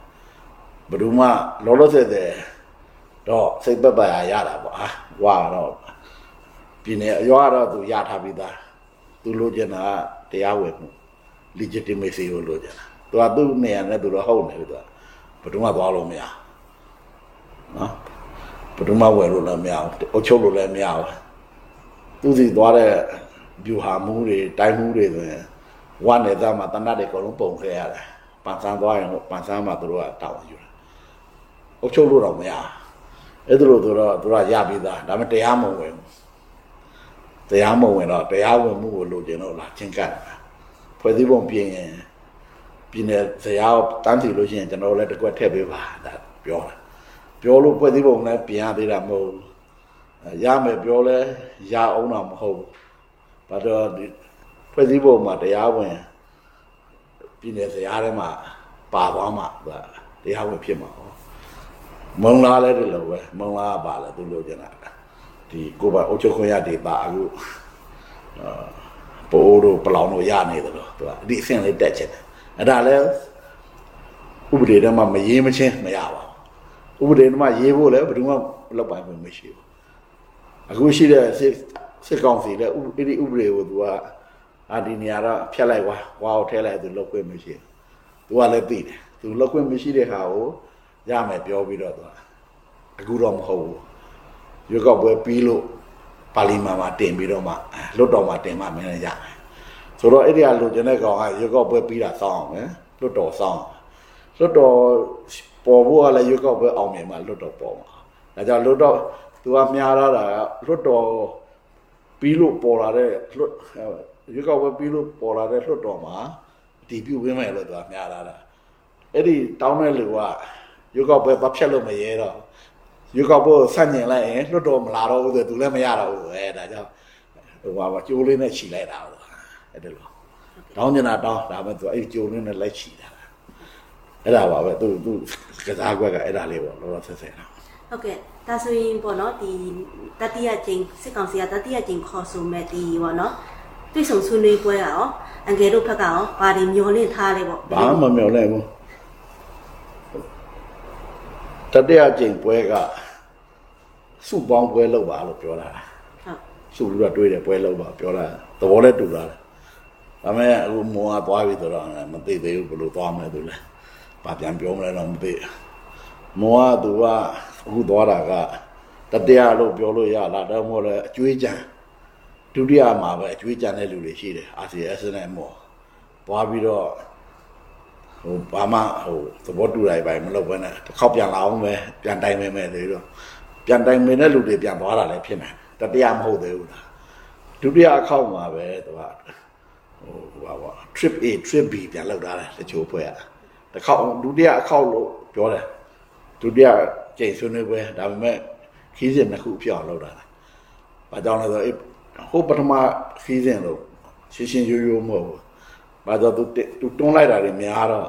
ဘယ်သူမှလောလောဆယ်ဆယ်တော့စိတ်ပတ်ပတ်ရရတာပေါ့ဟာဝါတော့ပြည်နယ်အရွာတော့သူရထားပြီးသားသူလိုချင်တာကတရားဝင်မှု legitimacy ကိုလိုချင်တာသူကသူ့နေရာနဲ့သူတော့ဟုတ်နေပြီသူကဘယ်သူမှသွားလို့မရ နော်ဘယ်သူမှဝယ်လို့လည်းမရဘူးအုပ်ချုပ်လို့လည်းမရဘူးသူစီသွားတဲ့ဗျူဟာမှုတွေတိုင်းမှုတွေဆိုရင်ဝမ်းနေသားမှာတနတ်တွေအကုန်လုံးပုံခဲ့ရတယ်ပန်ဆန်းသွားရင်ပန်ဆန်းမှာသူတို့ကတောင်းယူတယ်အုပ်ချုပ်လို့တော့မရအဲ့ဒါလို့သူတော့သူကရပြီးသားဒါပေမဲ့တရားမဝင်ဘူးတရားမဝင်တော့တရားဝင်မှုကိုလိုချင်တော့လာချင်းကပ်တာဖွဲ့စည်းပုံပြင်ရင်ပြည်နယ်ဇယားတန်းစီလို့ရှိရင်ကျွန်တော်လည်းတစ်ကွက်ထည့်ပေးပါဒါပြောတာ ပြောလို့ဖွဲ့စည်းပုံလည်းပြင်ရသေးတာမဟုတ်ဘူးအဲရမယ်ပြောလဲရအောင်တော့မဟုတ်ဘူးဘာတော့ဒီဖွဲ့စည်းပုံမှာတရားဝင်ပြည်နယ်စရာထဲမှာပါသွားမှသူကတရားဝင်ဖြစ်မှာဟောမုံလာလဲတယ်လို့ပဲမုံလာကပါလဲသူလို့ကျင်တာဒီကိုပါအုတ်ချုပ်ခွင့်ရဒေတာအခုအာပိုးတို့ပလောင်တို့ရနေတယ်လို့သူကဒီအဆင့်လေးတက်ချင်တယ်အဲ့ဒါလဲဥပဒေထဲမှာမရေးမချင်းမရပါဘူး ဥပဒေထဲမှာရေးဖို့လဲဘယ်သူမှလောက်ပိုင်ခွင့်မရှိဘူးအခုရှိတဲ့စစ်စစ်ကောင်စီလဲဥပဒေဥပဒေကိုသူကအာဒီနေရာတော့ဖျက်လိုက်ွာဝါကိုထဲလိုက်သူလောက်ခွင့်မရှိဘူးသူကလည်းသိတယ်သူလောက်ခွင့်မရှိတဲ့ဟာကိုရမယ်ပြောပြီးတော့သူကအခုတော့မဟုတ်ဘူးရွေးကောက်ပွဲပြီးလို့ပါလီမန်မှာတင်ပြီးတော့မှလွတ်တော်မှာတင်မှမင်းလည်းရမယ်ဆိုတော့အဲ့ဒီကလူကျင်တဲ့ကောင်ကရွေးကောက်ပွဲပြီးတာစောင်းအောင်မယ်လွတ်တော်စောင်းအောင်လွတ်တော် ပေါ်ဖို့ကလည်းရွေးကောက်ပွဲအောင်မြင်မှလွတ်တော်ပေါ်မှာဒါကြောင့်လွတ်တော်သူကမြားရတာကလွတ်တော်ပြီးလို့ပေါ်လာတဲ့လွတ်ရွေးကောက်ပွဲပြီးလို့ပေါ်လာတဲ့လွတ်တော်မှာဒီပြုတ်ဝင်းမယ်လို့သူကမြားလာတာအဲ့ဒီတောင်းတဲ့လူကရွေးကောက်ပွဲဘာဖြတ်လို့မရဲတော့ရွေးကောက်ပွဲဆန့်ကျင်လိုက်ရင်လွတ်တော်မလာတော့ဘူးဆိုသူလည်းမရတော့ဘူးအဲဒါကြောင့်ဟိုပါကျိုးလေးနဲ့ခြိလိုက်တာလို့အဲ့ဒါလို့တောင်းကျင်တာတောင်းဒါပေမဲ့သူအဲ့ဒီကျိုးလေးနဲ့လိုက်ခြိတာ အဲ့ဒါပါပဲသူသူကစားကွက်ကအဲ့ဒါလေးပေါ့လောလောဆယ်ဆယ်တော့ဟုတ်ကဲ့ဒါဆိုရင်ပေါ့နော်ဒီတတိယကျင်းစစ်ကောင်စီကတတိယကျင်းခေါ်ဆိုမဲ့ဒီပေါ့နော်တွေ့ဆုံဆွေးနွေးပွဲကရောအန်ကယ်တို့ဘက်ကရောဘာတွေမျောလင့်ထားလဲပေါ့ဘာမှမမျောလဲဘူးတတိယကျင့်ပွဲကစုပေါင်းပွဲလုပ်ပါလို့ပြောတာဟုတ်စုပြီးတော့တွေးတယ်ပွဲလုပ်ပါပြောတာသဘောလဲတူတာဒါပေမဲ့အခုမောကသွားပြီဆိုတော့မသိသေးဘူးဘယ်လိုသွားမလဲသူလဲ ဘာပြန်ပြောမလဲတော့မသိမောကသူကအခုသွားတာကတတိယလို့ပြောလို့ရလားတော့မဟုတ်လဲအကျွေးကြံဒုတိယမှာပဲအကျွေးကြံတဲ့လူတွေရှိတယ် RCS နဲ့မောသွားပြီးတော့ဟိုဘာမှဟိုသဘောတူလိုက်ပါမလုပ်ဘဲနဲ့တစ်ခေါက်ပြန်လာအောင်ပဲပြန်တိုင်မယ်မယ်သေးတော့ပြန်တိုင်မယ်တဲ့လူတွေပြန်သွားတာလည်းဖြစ်နေတတရားမဟုတ်သေးဘူးလားဒုတိယအခေါက်မှာပဲသူကဟိုဘာပါ trip A trip B ပြန်လောက်တာလေတချို့ဖွဲ့ရ တစ်ခေါက်ဒုတိယအခေါက်လို့ပြောတယ်ဒုတိယကျိန်ဆွေးနွေးပွဲဒါပေမဲ့ခီးစဉ်တစ်ခုပြောင်းလောက်တာဘာကြောင့်လဲဆိုတော့ဟိုပထမခီးစဉ်လို့ရှင်းရှင်းရိုးရိုးမဟုတ်ဘူး။ဘာလို့သူသူတွန်းလိုက်တာတွေများတော့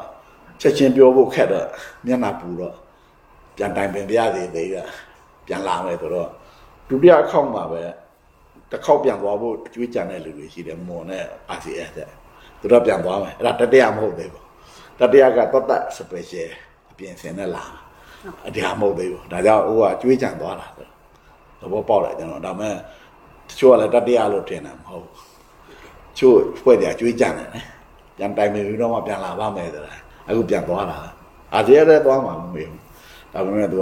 ချက်ချင်းပြောဖို့ခက်တော့မျက်နှာပူတော့ပြန်တိုင်ပင်ပြသေးသေးကပြန်လာမယ်ဆိုတော့ဒုတိယအခေါက်မှာပဲတစ်ခေါက်ပြန်သွားဖို့အကျွေးကြံတဲ့လူတွေရှိတယ်မွန်နဲ့ RCS တဲ့သူတို့ပြန်သွားမယ်အဲ့ဒါတတိယမဟုတ်သေးဘူး တတိယကတတ်တ special အပြင်ဆင်နဲ့လာအတရားမဟုတ်သေးဘူးဒါကြောင့်ဟိုကကျွေးကြံသွားတာသဘောပေါက်တယ်ကျွန်တော်ဒါပေမဲ့တချို့ကလည်းတတိယလို့ထင်တာမဟုတ်ဘူး ချို့ဖွဲ့ကြကျွေးကြတယ်နော်ပြန်တိုင်နေပြီးတော့မှပြန်လာပါမယ်ဆိုတာအခုပြန်သွားတာအာဒီရတဲ့သွားမှာမမေဘူးဒါပေမဲ့ तू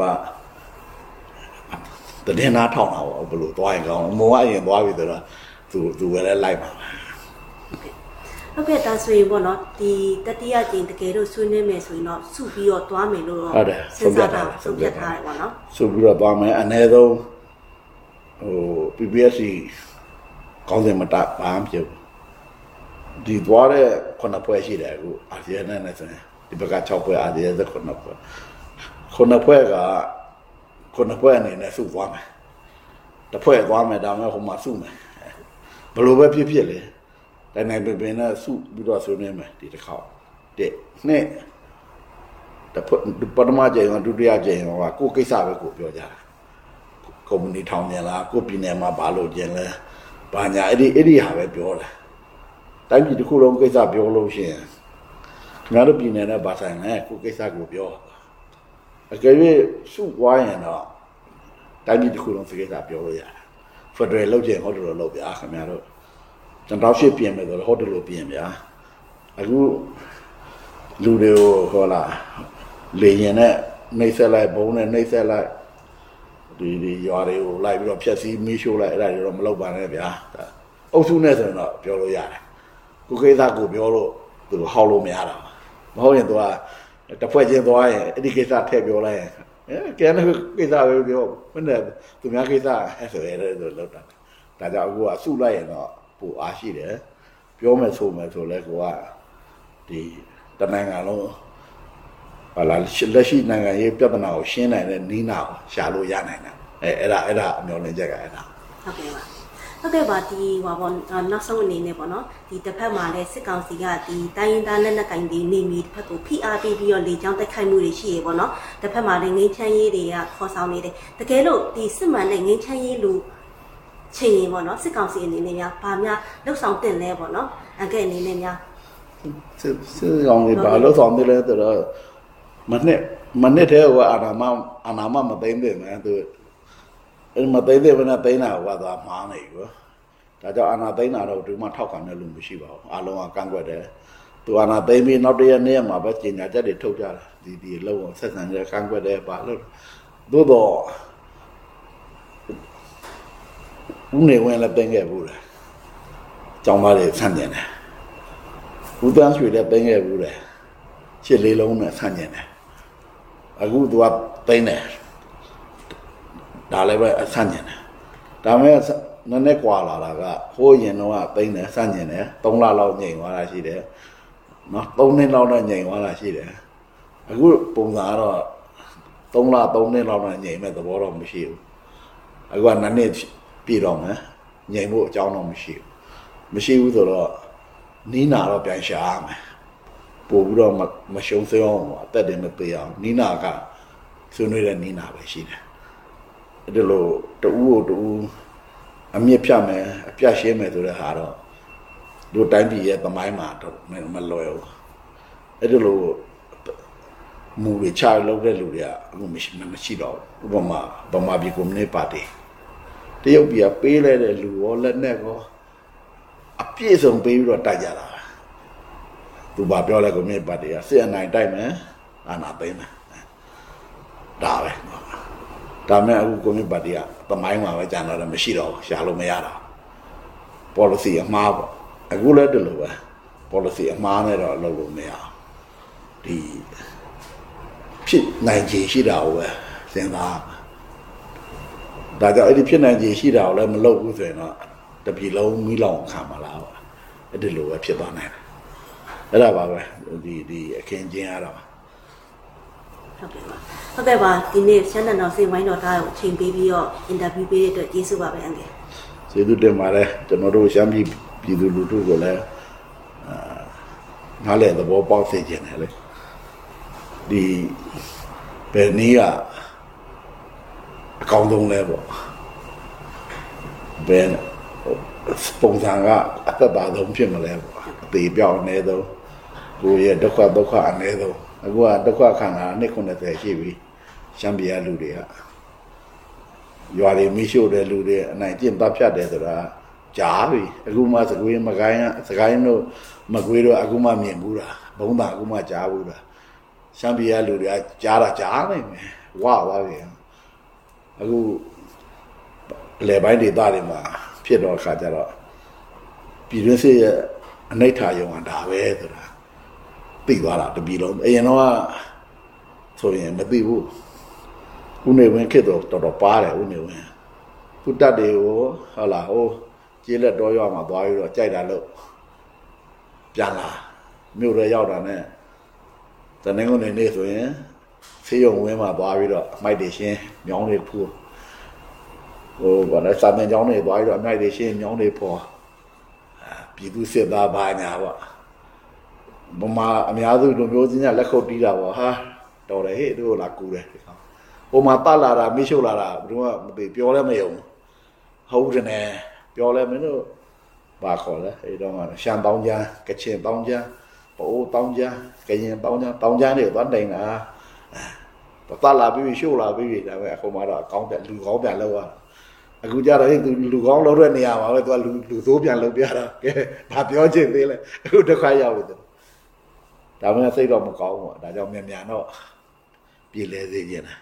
ကတည်နာထောင်းတာပေါ့ဘယ်လိုသွားရင်ကောင်းမောကအရင်သွားပြီဆိုတော့ तू तू ပဲလိုက်ပါ ဟုတ်ကဲ့ဒါဆိုရင်ပေါ့နော်ဒီတတိယကျင်းတကယ်လို့ဆွေးနွေးမယ်ဆိုရင်တော့စုပြီးတော့သွားမယ်လို့တော့စဉ်းစားတာဆုံးဖြတ်ထားတယ်ပေါ့နော်ဆိုပြီးတော့သွားမယ်အ ਨੇ ဆုံးဟို PPSC ကောင်းစင်မတဘာမှမဖြစ်ဘူးဒီသွားတဲ့ခုနှစ်ဖွဲ့ရှိတယ်အခုအာဆီယံနဲ့နဲ့ဆိုရင်ဒီဘက်က6ဖွဲ့အာဆီယံကခုနှစ်ဖွဲ့ခုနှစ်ဖွဲ့ကခုနှစ်ဖွဲ့အနေနဲ့စုသွားမယ်တစ်ဖွဲ့သွားမယ်ဒါမှမဟုတ်ဟိုမှာစုမယ်ဘယ်လိုပဲဖြစ်ဖြစ်လေ တိုင်းနိုင်ပင်ပင်နဲ့စုပြီးတော့ဆွေးနွေးမယ်ဒီတစ်ခေါက်တဲ့နှစ်တဖွဲ့ပထမကြိမ်ကဒုတိယကြိမ်ကကိုယ်ကိစ္စပဲကိုပြောကြတာကုမ္ပဏီထောင်ကျင်လားကိုယ်ပြည်နယ်မှာဘာလို့ကျင်လဲဘာညာအဲ့ဒီအဲ့ဒီဟာပဲပြောတယ်တိုင်းပြည်တစ်ခုလုံးကိစ္စပြောလို့ရှိရင်ခင်ဗျားတို့ပြည်နယ်နဲ့ဗာဆိုင်လဲကိုကိစ္စကိုပြောအကယ်၍စုွားရင်တော့တိုင်းပြည်တစ်ခုလုံးစိကိစ္စပြောလို့ရတယ်ဖက်ဒရယ်လောက်ကျင်ဟောတယ်လို့လောက်ဗျာခင်ဗျားတို့ ကျွန်တော်ရှေ့ပြင်မယ်ဆိုတော့ဟောတယ်လို့ပြင်ဗျာအခုလူတွေကိုဟောလာလေရင်နဲ့နှိမ့်ဆက်လိုက်ဘုံနဲ့နှိမ့်ဆက်လိုက်ဒီဒီရွာတွေကိုလိုက်ပြီးတော့ဖြက်စီးမီးရှို့လိုက်အဲ့ဒါတွေတော့မလုပ်ပါနဲ့ဗျာဒါအုပ်စုနဲ့ဆိုရင်တော့ပြောလို့ရတယ်ကိုကိစ္စကိုပြောလို့သူဟောက်လို့မရတာမဟုတ်ရင်သူကတစ်ဖွဲ့ချင်းသွားရင်အဲ့ဒီကိစ္စထည့်ပြောလိုက်ရင်အဲကဲနဲ့ကိစ္စပဲပြောမနဲ့သူများကိစ္စအဲ့ဆိုရဲဆိုလောက်တာဒါကြောင့်အခုကစုလိုက်ရင်တော့ ပူအားရှိတယ်ပြောမယ်ဆိုမယ်ဆိုလဲကိုကဒီတနိုင်ငံလုံးဟာလာလက်ရှိနိုင်ငံရေးပြဿနာကိုရှင်းနိုင်တဲ့နီးနာကိုရှာလို့ရနိုင်တာအဲအဲ့ဒါအဲ့ဒါအမျော်လင့်ချက်ကအဲ့ဒါဟုတ်ကဲ့ပါဟဟုတ်ကဲ့ပါဒီဟောပေါ့အာနောက်ဆုံးအနေနဲ့ပေါ့နော်ဒီတစ်ဖက်မှာလည်းစစ်ကောင်စီကဒီတိုင်းရင်းသားလက်နက်ကင်တွေနေမီတစ်ဖက်ကိုဖိအားပေးပြီးတော့လေကြောင်းတိုက်ခိုက်မှုတွေရှိရေပေါ့နော်တစ်ဖက်မှာလည်းငိမ့်ချမ်းရေးတွေကခေါ်ဆောင်နေတယ်တကယ်လို့ဒီစစ်မှန်တဲ့ငိမ့်ချမ်းရေးလူ ချိန်ရင်ပေါ့နော်စစ်ကောင်စီအနေနဲ့များဗာများလှုပ်ဆောင်တင်လဲပေါ့နော်အကဲအနေနဲ့များစစ်စစ်ကောင်တွေဘာလို့ဆောင်တယ်လဲဆိုတော့မနှစ်မနှစ်တည်းကအာနာမအာနာမမသိမ့်တယ်နော်သူအဲ့မသိမ့်တယ်ဘယ်နဲ့သိမ့်တာကသွားမှားနေပြီဒါကြောင့်အာနာသိမ့်တာတော့ဒီမှာထောက်ခံတဲ့လူမရှိပါဘူးအလုံးကကန့်ကွက်တယ်သူအာနာသိမ့်ပြီးနောက်တရက်နေ့မှာပဲကျင်ညာချက်တွေထုတ်ကြတာဒီဒီလုံးဝဆက်ဆံကြကန့်ကွက်တယ်ပါလို့သို့တော့ ဦးနေဝင်လည်းတင်ခဲ့ဘူးလေကျောင်းသားတွေဆန့်ကျင်တယ်ဦးတန်းရွှေလည်းသိမ်းခဲ့ဘူးတယ်ရှစ်လေးလုံးနဲ့ဆန့်ကျင်တယ်အခုသူကသိမ်းတယ်ဒါလည်းပဲအဆန့်ကျင်တယ်ဒါမဲ့နည်းနည်းကွာလာတာကဟိုးရင်တော့သိမ်းတယ်ဆန့်ကျင်တယ်3လလောက်ညိန်သွားတာရှိတယ်နော်3နှစ်လောက်နဲ့ညိန်သွားတာရှိတယ်အခုပုံစံကတော့3လ3နှစ်လောက်နဲ့ညိန်မဲ့သဘောတော့မရှိဘူးအခုကနှစ်နှစ် ပြည့်တော့မယ်ညိန်ဖို့အကြောင်းတော့မရှိဘူးမရှိဘူးဆိုတော့နီးနာတော့ပြန်ရှာရမယ်ပို့ပြီးတော့မမရှုံးစေအောင်အသက်တွေမပေးအောင်နီးနာကဆွေးနွေးတဲ့နီးနာပဲရှိတယ်အဲ့ဒါလို့တူကိုတူအမြင့်ဖြတ်မယ်အပြတ်ရှင်းမယ်ဆိုတဲ့ဟာတော့တို့တိုင်းပြည်ရဲ့သမိုင်းမှာတော့မမလွယ်ဘူးအဲ့ဒါလို့မူတွေချလုပ်တဲ့လူတွေကအခုမရှိမရှိတော့ဘူးဥပမာဗမာပြည်ကွန်မြူနစ်ပါတီ တရုတ်ပြည်ကပေးလိုက်တဲ့လူရောလက်နဲ့ရောအပြည့်စုံပေးပြီးတော့တိုက်ကြတာပဲသူဘာပြောလဲကွန်မြူနတီပါတီကစစ်အနိုင်တိုက်မယ်အာဏာသိမ်းမယ်ဒါပဲဒါမဲ့အခုကွန်မြူနတီပါတီကသမိုင်းမှာပဲကြံတော့တယ်မရှိတော့ဘူးရှာလို့မရတော့ policy အမှားပေါ့အခုလည်းတလို့ပဲ policy အမှားနဲ့တော့လုပ်လို့မရအောင်ဒီဖြစ်နိုင်ခြေရှိတာကိုပဲစဉ်းစား ဒါကြောင့်အဲ့ဒီဖြစ်နိုင်ခြေရှိတာကိုလည်းမလုပ်ဘူးဆိုရင်တော့တပြည်လုံးမိလောင်ခံမလားပေါ့အဲ့ဒီလိုပဲဖြစ်သွားနိုင်တယ်အဲ့ဒါပါပဲဒီဒီအခင်းချင်းရတော့ဟုတ်ကဲ့ပါဟုတ်ကဲ့ပါဒီနေ့ရှမ်းနံတော်စိတ်ဝိုင်းတော်သားကိုအချိန်ပေးပြီးတော့အင်တာဗျူးပေးတဲ့အတွက်ကျေးဇူးပါပဲအန်ကယ်ကျေးဇူးတင်ပါတယ်ကျွန်တော်တို့ရှမ်းပြည်ပြည်သူလူထုကိုလည်းအာနားလည်သဘောပေါက်စေခြင်းတယ်လေဒီဘယ်နည်းက အကောင်းဆုံးလဲပေါ့ဘယ်ပုံစံကအသက်သာဆုံးဖြစ်မလဲပေါ့အသေးပြောင်းအနည်းဆုံးကိုယ့်ရဲ့ဒုက္ခဒုက္ခအနည်းဆုံးအခုကဒုက္ခခံတာနှစ်90ရှိပြီရှမ်းပြည်ကလူတွေကရွာတွေမိရှို့တဲ့လူတွေအနိုင်ကျင့်တပ်ဖြတ်တယ်ဆိုတာကြားပြီအခုမှစကွေးမကိုင်းစကိုင်းတို့မကွေးတို့အခုမှမြင်ဘူးတာဘုံတာအခုမှကြားဘူးတာရှမ်းပြည်ကလူတွေကကြားတာကြားနိုင်မယ်ဝါသွားပြီ အခုအလဲပိုင်းဒေသတွေမှာဖြစ်တော့ခါကြတော့ပြည်တွင်းစစ်ရဲ့အနိဋ္ဌာယုံကဒါပဲဆိုတာသိသွားတာတပြည်လုံးအရင်တော့ကဆိုရင်မသိဘူးဦးနေဝင်းခေတ်တော့တော်တော်ပါတယ်ဦးနေဝင်းသူတက်တွေကိုဟုတ်လားဟိုကျေးလက်တော်ရွာမှာသွားပြီးတော့ကြိုက်တာလို့ပြန်လာမြို့ရဲရောက်တာနဲ့တနင်္ဂနွေနေ့ဆိုရင် ဖေးရုံဝင်းမှာသွားပြီးတော့အမိုက်တွေရှင်းမြောင်းတွေဖူးဟိုဘာလဲစာမန်ကျောင်းတွေသွားပြီးတော့အမိုက်တွေရှင်းမြောင်းတွေဖော်အာပြည်သူစစ်သားဘာညာပေါ့ဗမာအများစုလူမျိုးချင်းကလက်ခုပ်တီးတာပေါ့ဟာတော်တယ်ဟေ့တို့လာကူတယ်ဒီကောင်ဟိုမှာပတ်လာတာမရှို့လာတာဘယ်တော့မှမသိပြောလဲမယုံဟုတ်တယ်နဲ့ပြောလဲမင်းတို့ဘာခေါ်လဲအဲ့တော့မှရှမ်းတောင်းချမ်းကချင်တောင်းချမ်းပိုးတောင်းချမ်းကရင်တောင်းချမ်းတောင်းချမ်းတွေသွားတိုင်တာ တတ်လာပြီးရှို့လာပြီးဒါပဲအခုမှတော့ကောင်းပြန်လူကောင်းပြန်လောက်ရတာအခုကြတော့ဟဲ့သူလူကောင်းလောက်တဲ့နေရာမှာပဲသူကလူလူသိုးပြန်လောက်ပြတာကဲဘာပြောချင်သေးလဲအခုတစ်ခါရောက်ပြီသူဒါမှမဟုတ်စိတ်တော့မကောင်းဘူးဒါကြောင့်မြန်မြန်တော့ပြည်လဲစေခြင်းလား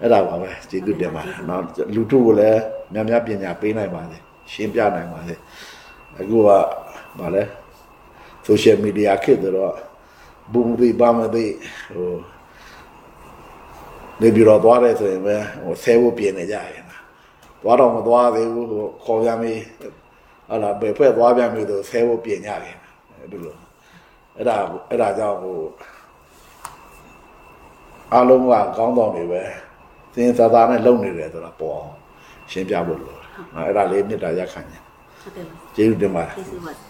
အဲ့ဒါပါပဲကျေးဇူးတင်ပါတယ်။နောက်လူထုကိုလည်းများများပညာပေးနိုင်ပါစေ။ရှင်းပြနိုင်ပါစေ။အခုကဗာလဲ social media ခေတ်တော့ဘုံတွေပါမသိဟို နေပြီးတော့သွားတယ်ဆိုရင်ပဲဟိုဆဲဖို့ပြင်နေကြရင်သွားတော့မသွားသေးဘူးဟိုခေါ်ရမေးဟာလာဘယ်ဖွဲ့သွားပြန်ပြီဆိုဆဲဖို့ပြင်ကြတယ်အဲ့ဒီလိုအဲ့ဒါအဲ့ဒါကြောင့်ဟိုအားလုံးကကောင်းတော်နေပဲသင်သာသာနဲ့လုံနေတယ်ဆိုတာပေါ်အောင်ရှင်းပြဖို့လိုတယ်အဲ့ဒါလေးမေတ္တာရက်ခံတယ်ဟုတ်ကဲ့ပါကျေးဇူးတင်ပါတယ်ကျေးဇူးပါ